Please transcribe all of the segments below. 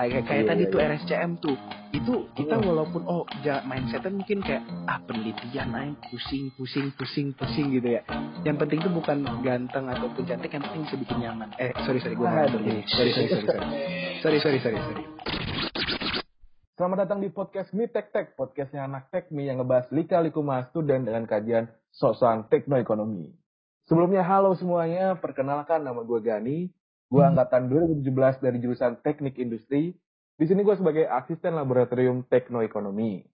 Nah, kayak, iya, kayak iya, tadi iya, tuh RSCM tuh, itu kita walaupun oh ja, mindsetnya mungkin kayak ah penelitian naik pusing pusing pusing pusing gitu ya. Yang penting tuh bukan ganteng ataupun cantik, yang penting bisa nyaman. Eh sorry sorry gue ngatur. Sorry sorry sorry sorry. Sorry sorry sorry sorry. Selamat datang di podcast Mi Tech Tech, podcastnya anak Tech Mi yang ngebahas lika-liku dan dengan kajian sosan teknoekonomi. Sebelumnya halo semuanya, perkenalkan nama gue Gani, gue angkatan 2017 dari jurusan Teknik Industri. Di sini gue sebagai asisten laboratorium teknoekonomi.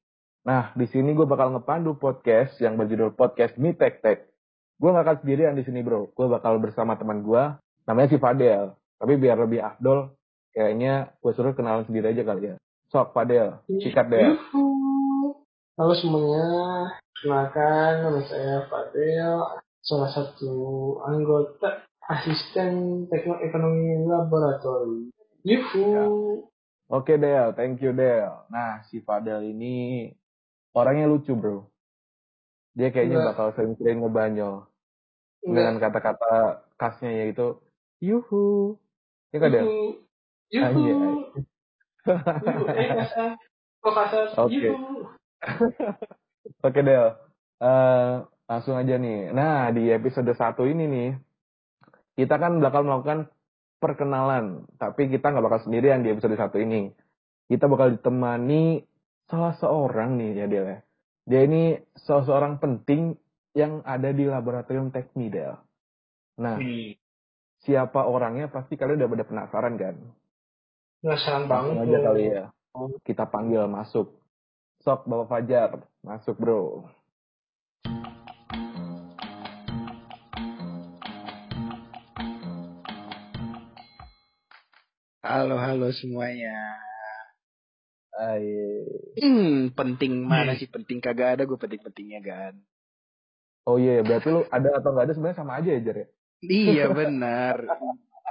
Nah, di sini gue bakal ngepandu podcast yang berjudul podcast Mi Tech Tech. Gue gak akan sendirian di sini bro, gue bakal bersama teman gue, namanya si Fadel. Tapi biar lebih afdol, kayaknya gue suruh kenalan sendiri aja kali ya. Sok Fadel, sikat deh. Halo semuanya, kenalkan nama saya Fadel, salah satu anggota asisten teknoekonomi laboratorium. Yuhu. Oke Del, thank you Del. Nah, si Fadel ini orangnya lucu bro. Dia kayaknya Enggak. bakal sering-sering ngebanyol. Enggak. Dengan kata-kata khasnya yaitu, yuhu. Ya kan Del? Yuhu. Yuhu. Anjay. Yuhu. Eh kasar. Kok kasar? Oke. Oke Del, Eh, langsung aja nih. Nah, di episode 1 ini nih, kita kan bakal melakukan perkenalan. Tapi kita nggak bakal sendirian di episode 1 ini. Kita bakal ditemani salah seorang nih ya Del ya. Dia ini salah seorang penting yang ada di laboratorium teknik Del. Nah, siapa orangnya pasti kalian udah pada penasaran kan? Penasaran banget Langsung aja kali ya. Kita panggil masuk. Sok Bapak Fajar, masuk bro. Halo halo semuanya Ay, hmm penting mana sih penting kagak ada gue penting pentingnya kan Oh iya, berarti lu ada atau nggak ada sebenarnya sama aja ya Jar ya? iya benar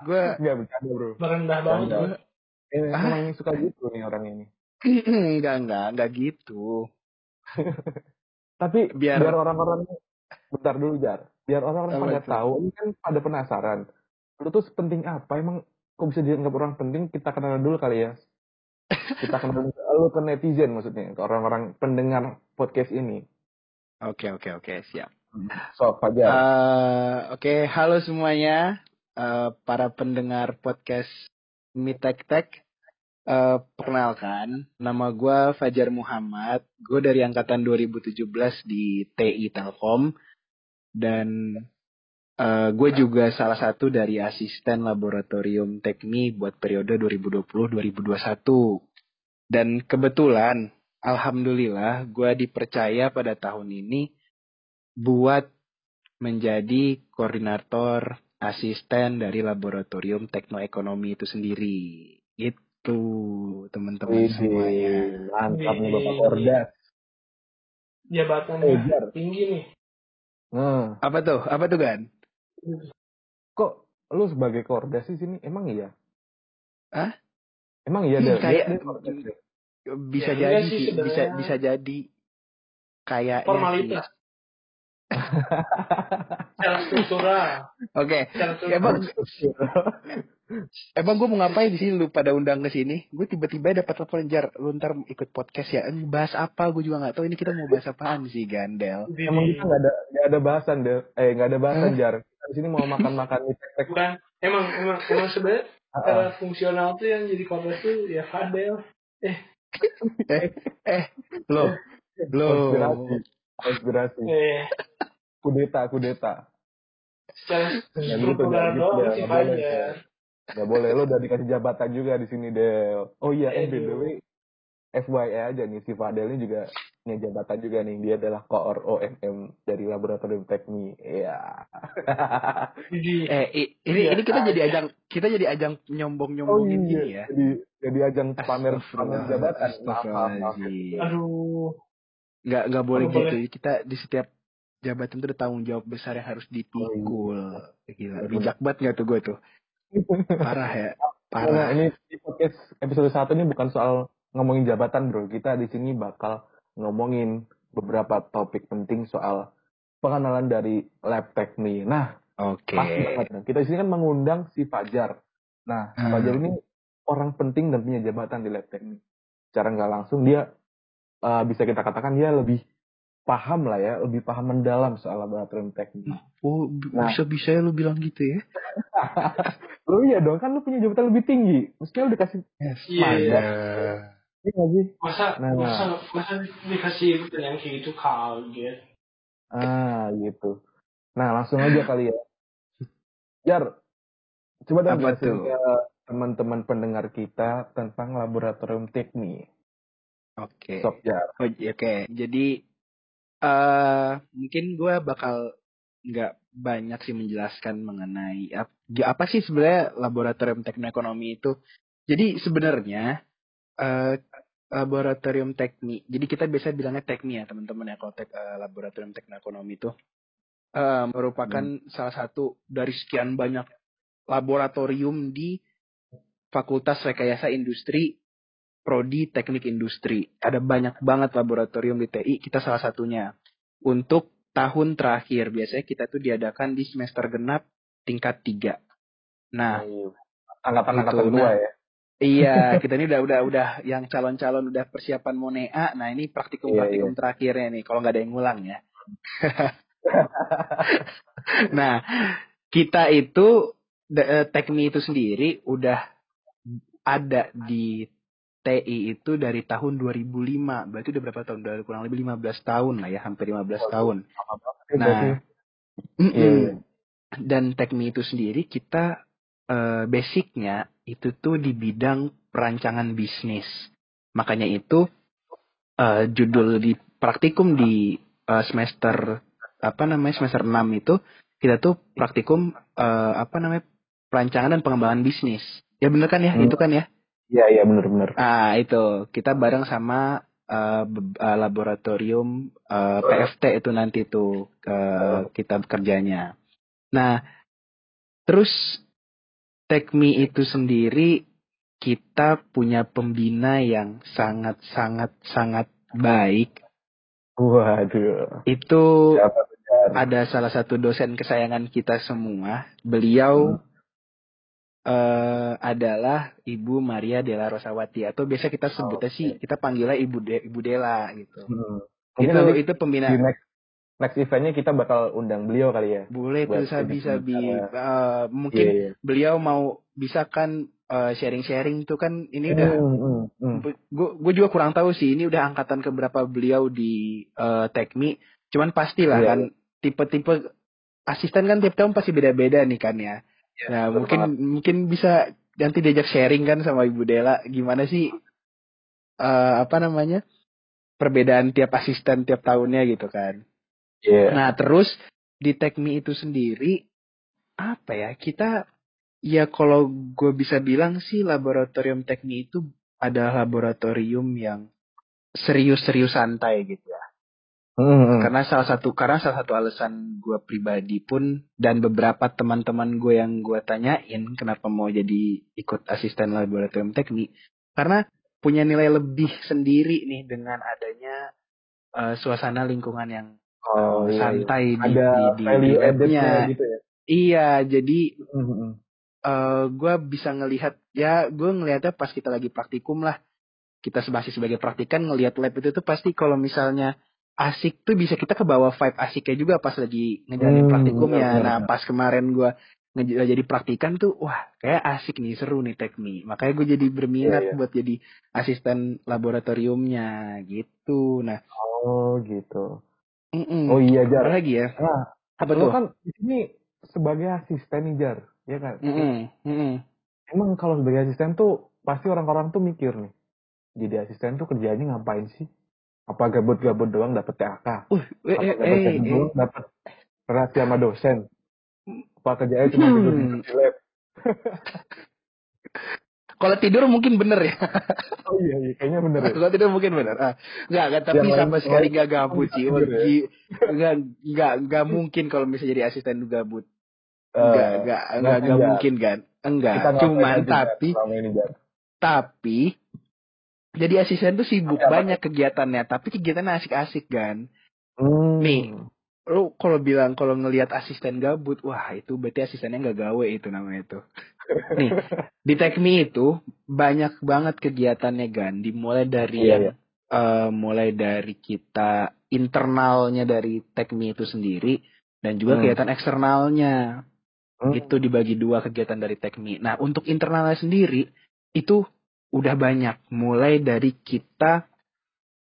gue Nggak bercanda bro. Merendah banget. Bro. Eh, Ah. emang suka gitu nih orang ini. enggak enggak enggak gitu Tapi Biar- biar, orang-orang bentar dulu Jar. Biar orang-orang pada tahu, ini kan pada penasaran. Lu tuh sepenting apa? Emang kok bisa dianggap orang penting? Kita kenal dulu kali ya. Kita kenal dulu lu ke netizen maksudnya, ke orang-orang pendengar podcast ini. oke oke oke siap So, Fajar. Eh, Oke, halo semuanya, Eh, para pendengar podcast Mitek Tech. Eh, perkenalkan, nama gue Fajar Muhammad. Gue dari angkatan 2017 di TI Telkom. Dan eh, gue juga salah satu dari asisten laboratorium teknik buat periode 2020-2021. Dan kebetulan, alhamdulillah, gue dipercaya pada tahun ini buat menjadi koordinator asisten dari laboratorium teknoekonomi itu sendiri. Itu teman-teman semuanya. mantap nih Bapak. Kordas. Jabatannya tinggi nih. Nah, Apa tuh? Apa tuh kan? Kok lu sebagai Kordas di sini emang iya? Hah? Emang iya Hmm, Del? kayak- Dia- dia ya? Bisa Ya, jadi enggak sih sih, bisa bisa jadi kayak Formalitas. Secara struktural. Oke, struktural. emang emang gue mau ngapain di sini lu pada undang ke sini? Gue tiba-tiba dapat telepon jar, lu ntar ikut podcast ya. Bahas apa? Gue juga nggak tahu. Ini kita mau bahas apaan sih, Gandel? Emang kita nggak ada nggak ada bahasan deh. Eh nggak ada bahasan Hah? jar. Sini mau makan-makan mie tek-tek. bukan emang emang emang sebenarnya ah. fungsional tuh yang jadi korban tuh ya Fadel Eh, eh, lo, lo. Konspirasi. Konspirasi. eh Kudeta, kudeta. secara Ya gitu, struktural gitu, doang ya, sih nggak boleh, Fajar Gak boleh. Lo udah dikasih jabatan juga di sini Del. Oh iya, eh. BTW FYI aja nih si Fadel ini juga punya jabatan juga nih. Dia adalah koor OMM dari Laboratorium Teknik. Iya. jadi Eh, ini Iya. ini kita jadi ajang kita jadi ajang nyombong-nyombongin gini ya. Jadi jadi ajang pamer pamer jabatan. Aduh Nggak nggak boleh Nggak gitu. Kita di setiap jabatan tuh ada tanggung jawab besar yang harus dipikul. Gila, bijak banget nggak tuh gue tuh. Parah ya. Nah, Parah. ini di podcast episode 1 ini bukan soal ngomongin jabatan, Bro. Kita di sini bakal ngomongin beberapa topik penting soal pengenalan dari lab teknik. Nah, Oke. pas banget. Nah, Kita di sini kan mengundang si Fajar. Nah, Hmm. Fajar ini orang penting dan punya jabatan di lab teknik. Secara nggak langsung dia uh, bisa kita katakan dia lebih paham lah ya, lebih paham mendalam soal laboratorium teknik. Oh, Nah. bisa-bisa ya lu bilang gitu ya? lu iya dong, kan lu punya jabatan lebih tinggi. Mestinya lu dikasih Yes. Mandat. Iya nggak sih? Masa Nah. masa masa dikasih pertanyaan kayak gitu kaget. Ah, gitu. Nah, langsung aja kali ya. Jar, coba dong Apa jelasin ke teman-teman pendengar kita tentang laboratorium teknik. Oke. Sok Jar. Oh, j- Oke, jadi eh mungkin gue bakal nggak banyak sih menjelaskan mengenai ap- di- apa sih sebenarnya laboratorium teknoekonomi itu. Jadi sebenarnya eh laboratorium teknik. Jadi kita biasa bilangnya teknik ya teman-teman ya kalau tek, eh, laboratorium teknoekonomi itu eh, merupakan salah satu dari sekian banyak laboratorium di Fakultas Rekayasa Industri prodi teknik industri. Ada banyak banget laboratorium di TI, kita salah satunya. Untuk tahun terakhir, biasanya kita tuh diadakan di semester genap tingkat 3. Nah, Angkatan-angkatan Gitu, tua nah. ya. Iya, kita ini udah udah udah yang calon-calon udah persiapan mau NEA. Nah, ini praktikum-praktikum terakhirnya nih, kalau nggak ada yang ngulang ya. nah, kita itu eh, teknik itu sendiri udah ada di TI itu dari tahun 2005. Berarti udah berapa tahun? Udah kurang lebih 15 tahun lah ya, hampir 15 tahun. Berarti, Nah, Iya, iya. Mm-mm. Dan teknik itu sendiri kita eh, basicnya itu tuh di bidang perancangan bisnis. Makanya itu eh, judul di praktikum di eh, semester apa namanya semester 6 itu kita tuh praktikum eh, apa namanya perancangan dan pengembangan bisnis. Ya bener kan ya? Hmm. Itu kan ya? Iya, iya benar-benar. Ah itu kita bareng sama eh, laboratorium eh, PFT itu nanti tuh eh, kita kerjanya. Nah terus Tekmi itu sendiri kita punya pembina yang sangat sangat sangat baik. Waduh. Itu Siapa ada salah satu dosen kesayangan kita semua. Beliau eh, adalah Ibu Maria Della Rosawati atau biasa kita sebutnya Oke. sih kita panggilnya Ibu De- Ibu Della gitu. Hmm. Itu nanti itu pembina di next next eventnya kita bakal undang beliau kali ya. boleh tuh sabi sabi. Eh, mungkin Iya, iya. beliau mau bisa kan eh, sharing-sharing tuh kan ini udah Hmm, hmm, hmm. gue juga kurang tahu sih ini udah angkatan keberapa beliau di eh, Tekmi cuman pastilah Iya, kan tipe-tipe asisten kan tiap tahun pasti beda-beda nih kan ya Iya, nah betul mungkin banget. mungkin bisa nanti diajak sharing kan sama Ibu Dela gimana sih eh, apa namanya perbedaan tiap asisten tiap tahunnya gitu kan Iya. Nah, terus di Tekmi itu sendiri apa ya? Kita ya kalau gue bisa bilang sih laboratorium Tekmi itu adalah laboratorium yang serius-serius santai gitu ya. Hmm. Karena salah satu karena salah satu alasan gue pribadi pun dan beberapa teman-teman gue yang gue tanyain kenapa mau jadi ikut asisten laboratorium Tekmi karena punya nilai lebih sendiri nih dengan adanya eh, suasana lingkungan yang Oh, eh, iya, iya. santai di, Ada di, di, value di added-nya labnya. gitu ya. Iya, jadi Hmm, hmm. eh gue bisa ngelihat ya gue ngelihatnya pas kita lagi praktikum lah kita masih sebagai praktikan ngelihat lab itu tuh pasti kalau misalnya asik tuh bisa kita ke bawah vibe asiknya juga pas lagi ngejalanin Hmm, praktikumnya. benar, Nah pas kemarin gue jadi praktikan tuh wah kayak asik nih seru nih tekmi. Makanya gue jadi berminat Iya, iya. buat jadi asisten laboratoriumnya gitu. Nah, Oh, gitu. Mm-mm. Oh iya, Jar. apa lagi ya? Nah, Apa tuh? kan di sini sebagai asisten nih, Jar. Ya kan? Mm-mm, mm-mm. Emang kalau sebagai asisten tuh pasti orang-orang tuh mikir nih. Jadi asisten tuh kerjanya ngapain sih? Apa gabut-gabut doang dapet TAK? Uh, eh, Apa eh, gabut eh, eh. doang dapet relasi sama dosen? Apa kerjanya cuma Hmm. tidur di lab? Kalau tidur mungkin bener ya. Oh iya, iya. kayaknya bener ya. Kalau tidur mungkin bener. Ah, enggak, enggak, tapi Yang sama sekali enggak gabut sih. tidur ya. Enggak, enggak, enggak mungkin kalau misalnya jadi asisten lu gabut. Eh, Enggak, enggak, enggak, enggak mungkin kan. Enggak, cuman Jar, tapi tapi jadi asisten tuh sibuk banyak kegiatannya, tapi kegiatannya asik-asik kan. Hmm. Nih. lu kalau bilang kalau ngelihat asisten gabut, wah itu berarti asistennya nggak gawe itu namanya itu. Nih, di Tekmi itu banyak banget kegiatannya Gan, dimulai dari Iya, yang iya. eh, mulai dari kita internalnya dari Tekmi itu sendiri dan juga Hmm. kegiatan eksternalnya. Hmm. Itu dibagi dua kegiatan dari Tekmi. Nah, untuk internalnya sendiri itu udah banyak mulai dari kita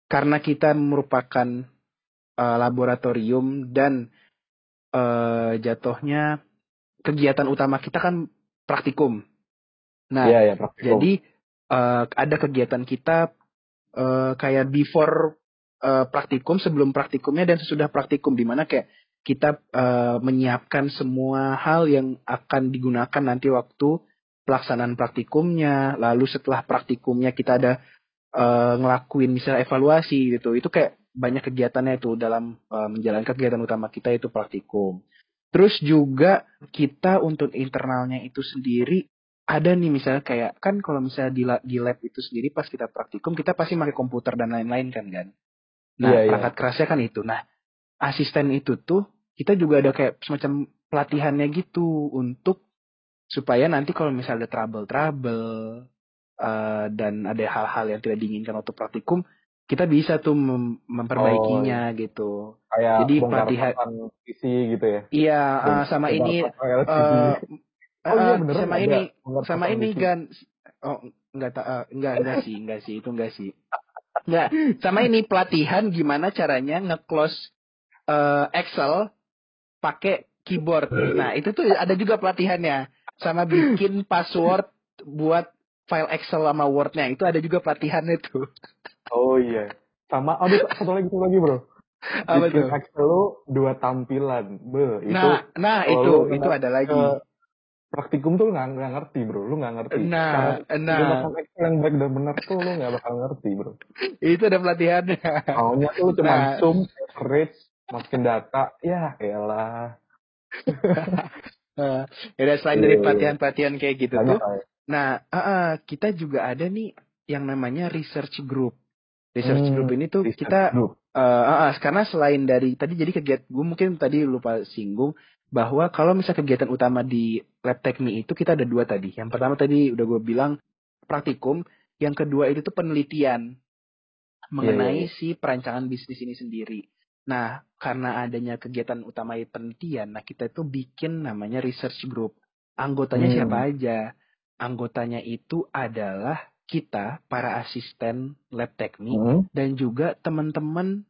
karena kita merupakan eh, laboratorium dan eh, jatuhnya kegiatan utama kita kan praktikum. Nah, Iya, ya, praktikum. jadi eh, ada kegiatan kita eh, kayak before eh, praktikum, sebelum praktikumnya dan sesudah praktikum di mana kayak kita eh, menyiapkan semua hal yang akan digunakan nanti waktu pelaksanaan praktikumnya, lalu setelah praktikumnya kita ada eh, ngelakuin misalnya evaluasi gitu. Itu kayak banyak kegiatannya itu dalam eh, menjalankan kegiatan utama kita itu praktikum. Terus juga kita untuk internalnya itu sendiri ada nih misalnya kayak kan kalau misalnya di, la- di lab itu sendiri pas kita praktikum kita pasti pakai komputer dan lain-lain kan kan. Nah Iya, iya. perangkat kerasnya kan itu. Nah asisten itu tuh kita juga ada kayak semacam pelatihannya gitu untuk supaya nanti kalau misalnya ada trouble-trouble eh, dan ada hal-hal yang tidak diinginkan waktu praktikum kita bisa tuh mem- memperbaikinya gitu. Kayak jadi pelatihan- PC gitu ya. Iya Bongkar sama ini eh, oh iya eh, beneran sama ada ini sama ini kan oh enggak tak eh, enggak enggak sih enggak sih itu enggak sih. Enggak sama ini pelatihan gimana caranya nge-close eh, Excel pakai keyboard. Nah itu tuh ada juga pelatihannya. Sama bikin password buat file Excel sama Word-nya itu ada juga pelatihannya tuh Oh iya. Sama aduh satu lagi satu lagi bro. apa Bikin tuh Excel lu dua tampilan. Be, itu nah nah itu lu itu ada lagi ke praktikum tuh lu nggak nggak ngerti bro. Lu nggak ngerti. nah Cara nah menggunakan Excel yang baik dan benar tuh lu nggak bakal ngerti bro. itu ada pelatihannya Maunya tuh lu cuma Nah. zoom, average, masukin data. Ya elah. Eh, ya selain dari Iya. pelatihan-pelatihan kayak gitu Banyak tuh. Nah eh, kita juga ada nih yang namanya research group. Research Hmm, group ini tuh kita group. eh, eh, eh, karena selain dari tadi jadi kegiatan gue mungkin tadi lupa singgung bahwa kalau misalnya kegiatan utama di lab teknik itu kita ada dua tadi. Yang pertama tadi udah gue bilang praktikum, yang kedua itu tuh penelitian mengenai iya. si perancangan bisnis ini sendiri. Nah, karena adanya kegiatan utama penelitian, nah kita itu bikin namanya research group. Anggotanya Hmm. siapa aja? Anggotanya itu adalah kita, para asisten lab teknik, Hmm. dan juga teman-teman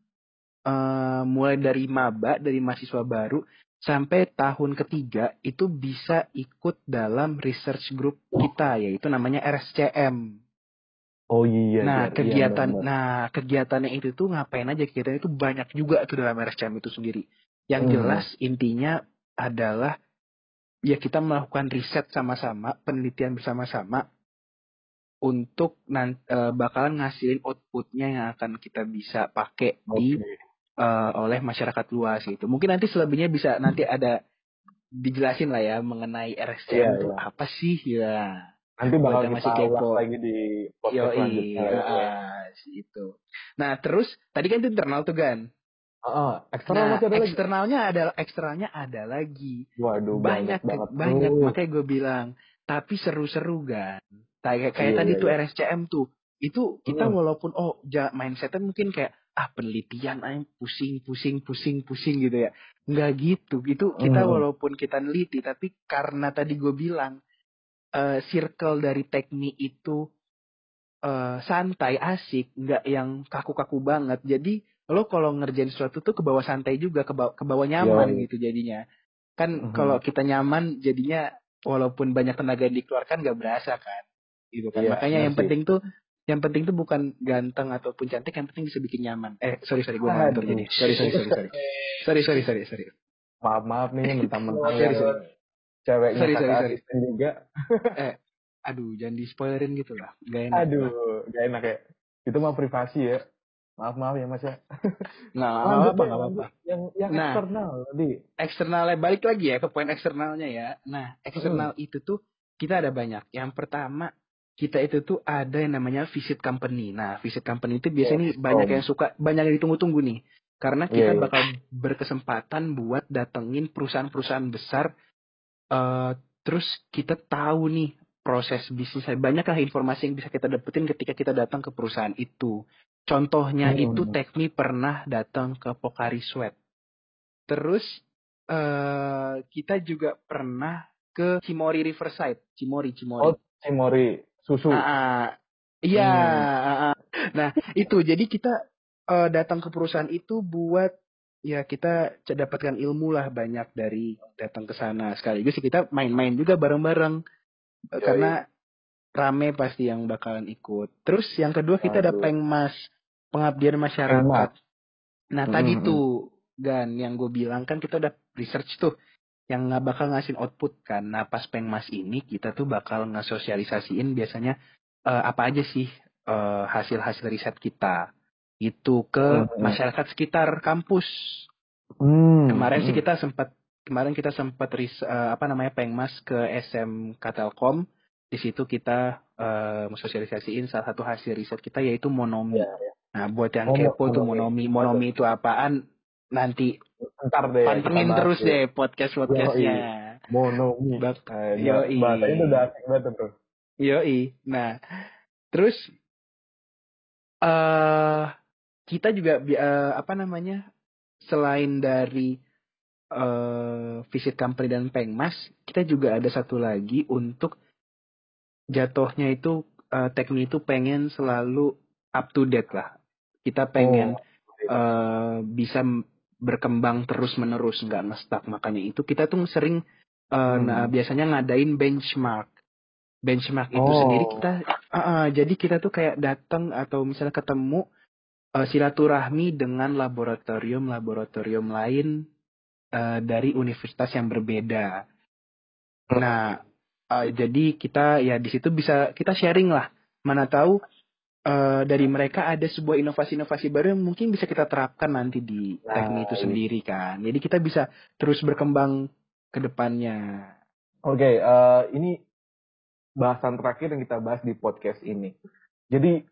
eh, mulai dari maba, dari mahasiswa baru, sampai tahun ketiga itu bisa ikut dalam research group kita, yaitu namanya RSCM. Oh iya. Nah, Jar. Iya, kegiatan benar-benar. nah, kegiatannya itu tuh ngapain aja? Kegiatan itu banyak juga tuh dalam RSCM itu sendiri. Yang Hmm. jelas intinya adalah ya kita melakukan riset sama-sama, penelitian bersama-sama untuk nan- eh, bakalan ngasilin outputnya yang akan kita bisa pakai di Oke. eh, oleh masyarakat luas gitu. Mungkin nanti selebihnya bisa nanti ada dijelasin lah ya mengenai RSCM Iya, itu iya. apa sih ya. Nanti bakal kita masih kepo. lagi di podcast Yoi, selanjutnya. ya. itu. Nah terus tadi kan itu internal tuh kan. Heeh, eksternal Nah masih ada lagi. eksternalnya ada eksternalnya ada lagi. Waduh, banyak banget banget. banyak bro. makanya gue bilang. Tapi seru-seru kan. Kayak kayak Iya, tadi iya, tuh iya. RSCM tuh. Itu kita Hmm. walaupun oh ja, mindsetnya mungkin kayak ah penelitian aja pusing pusing pusing pusing gitu ya. Nggak gitu. Itu kita Hmm. walaupun kita neliti tapi karena tadi gue bilang eh, circle dari teknik itu eh, santai, asik, nggak yang kaku-kaku banget. Jadi lo kalau ngerjain sesuatu tuh ke bawah santai juga, ke bawah, ke bawah nyaman Yoi. gitu jadinya. Kan Mhm. kalau kita nyaman jadinya walaupun banyak tenaga yang dikeluarkan nggak berasa kan. Gitu kan. Iya, Makanya benar yang sih. penting tuh yang penting tuh bukan ganteng ataupun cantik, yang penting bisa bikin nyaman. Eh, sorry sorry gue ngantor Aduh. jadi. Sorry sorry sorry sorry. Sorry sorry sorry sorry. Maaf maaf nih mentang-mentang Sorry, sorry. ceweknya Sorry, sorry, sorry. juga. Aduh, jangan di spoilerin gitu lah. Gak enak. Aduh, gak enak ya. Itu mah privasi ya. Maaf maaf ya mas ya. Lanjut apa-apa, deh, nggak lanjut. apa-apa. Yang yang Nah. eksternal tadi. eksternalnya balik lagi ya ke poin eksternalnya ya. Nah, eksternal itu tuh kita ada banyak. Yang pertama kita itu tuh ada yang namanya visit company. Nah, visit company itu biasanya nih Yes, banyak Om. yang suka, banyak yang ditunggu-tunggu nih. Karena kita Iya, iya. bakal berkesempatan buat datengin perusahaan-perusahaan besar. eh terus kita tahu nih proses bisnis. Banyak lah informasi yang bisa kita dapetin ketika kita datang ke perusahaan itu. Contohnya Hmm. itu Tekmi pernah datang ke Pocari Sweat. Terus eh kita juga pernah ke Cimory Riverside. Cimory, Cimory. Oh, Cimori, susu. Ah. iya. Hmm. ah, ah. Nah itu jadi kita eh, datang ke perusahaan itu buat ya kita dapatkan ilmu lah banyak dari datang ke sana sekaligus kita main-main juga bareng-bareng Yoi. karena rame pasti yang bakalan ikut. Terus yang kedua kita ada Aduh. pengmas pengabdian masyarakat. Nah Hmm, tadi tuh Gan yang gue bilang kan kita udah research tuh yang nggak bakal ngasih output kan. Nah pas pengmas ini kita tuh bakal ngesosialisasiin biasanya eh, apa aja sih eh, hasil-hasil riset kita itu ke Hmm, masyarakat sekitar kampus. Hmm. Kemarin sih kita sempat kemarin kita sempat ris- eh, apa namanya pengmas ke SMK Telkom. Di situ kita eh, mensosialisasiin salah satu hasil riset kita yaitu monomi. Iya, Nah, buat yang Oh, kepo tuh monomi. monomi, monomi itu apaan? Nanti Ntar deh. pantengin terus deh. deh podcast podcastnya. Monomi. Bak- Eh, Yoi. bahasanya tuh udah asik banget tuh. Yoi. Nah, terus eh kita juga eh, apa namanya? Selain dari eh visit company dan pengmas, kita juga ada satu lagi untuk jatuhnya itu eh teknik itu pengen selalu up to date lah. Kita pengen Oh. eh bisa berkembang terus menerus nggak ngestak makanya itu kita tuh sering eh, Hmm. nah, biasanya ngadain benchmark benchmark itu Oh. sendiri kita ah, ah, jadi kita tuh kayak datang atau misalnya ketemu eh, silaturahmi dengan laboratorium laboratorium lain eh, dari universitas yang berbeda nah eh, jadi kita ya di situ bisa kita sharing lah mana tahu eh, dari mereka ada sebuah inovasi-inovasi baru yang mungkin bisa kita terapkan nanti di Nah, teknik itu sendiri kan. Jadi kita bisa terus berkembang ke depannya. Oke, eh, ini bahasan terakhir yang kita bahas di podcast ini. Jadi,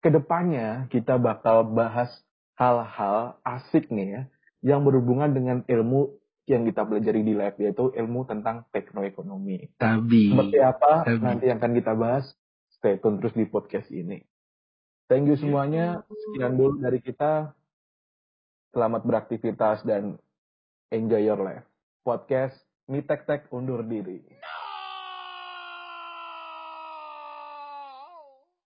ke depannya kita bakal bahas hal-hal asik nih ya, yang berhubungan dengan ilmu yang kita pelajari di lab, yaitu ilmu tentang teknoekonomi. Tapi Seperti apa Tapi- nanti yang akan kita bahas, stay tune terus di podcast ini. Thank you semuanya, sekian dulu dari kita. Selamat beraktivitas dan enjoy your life. Podcast Mitek Tek undur diri.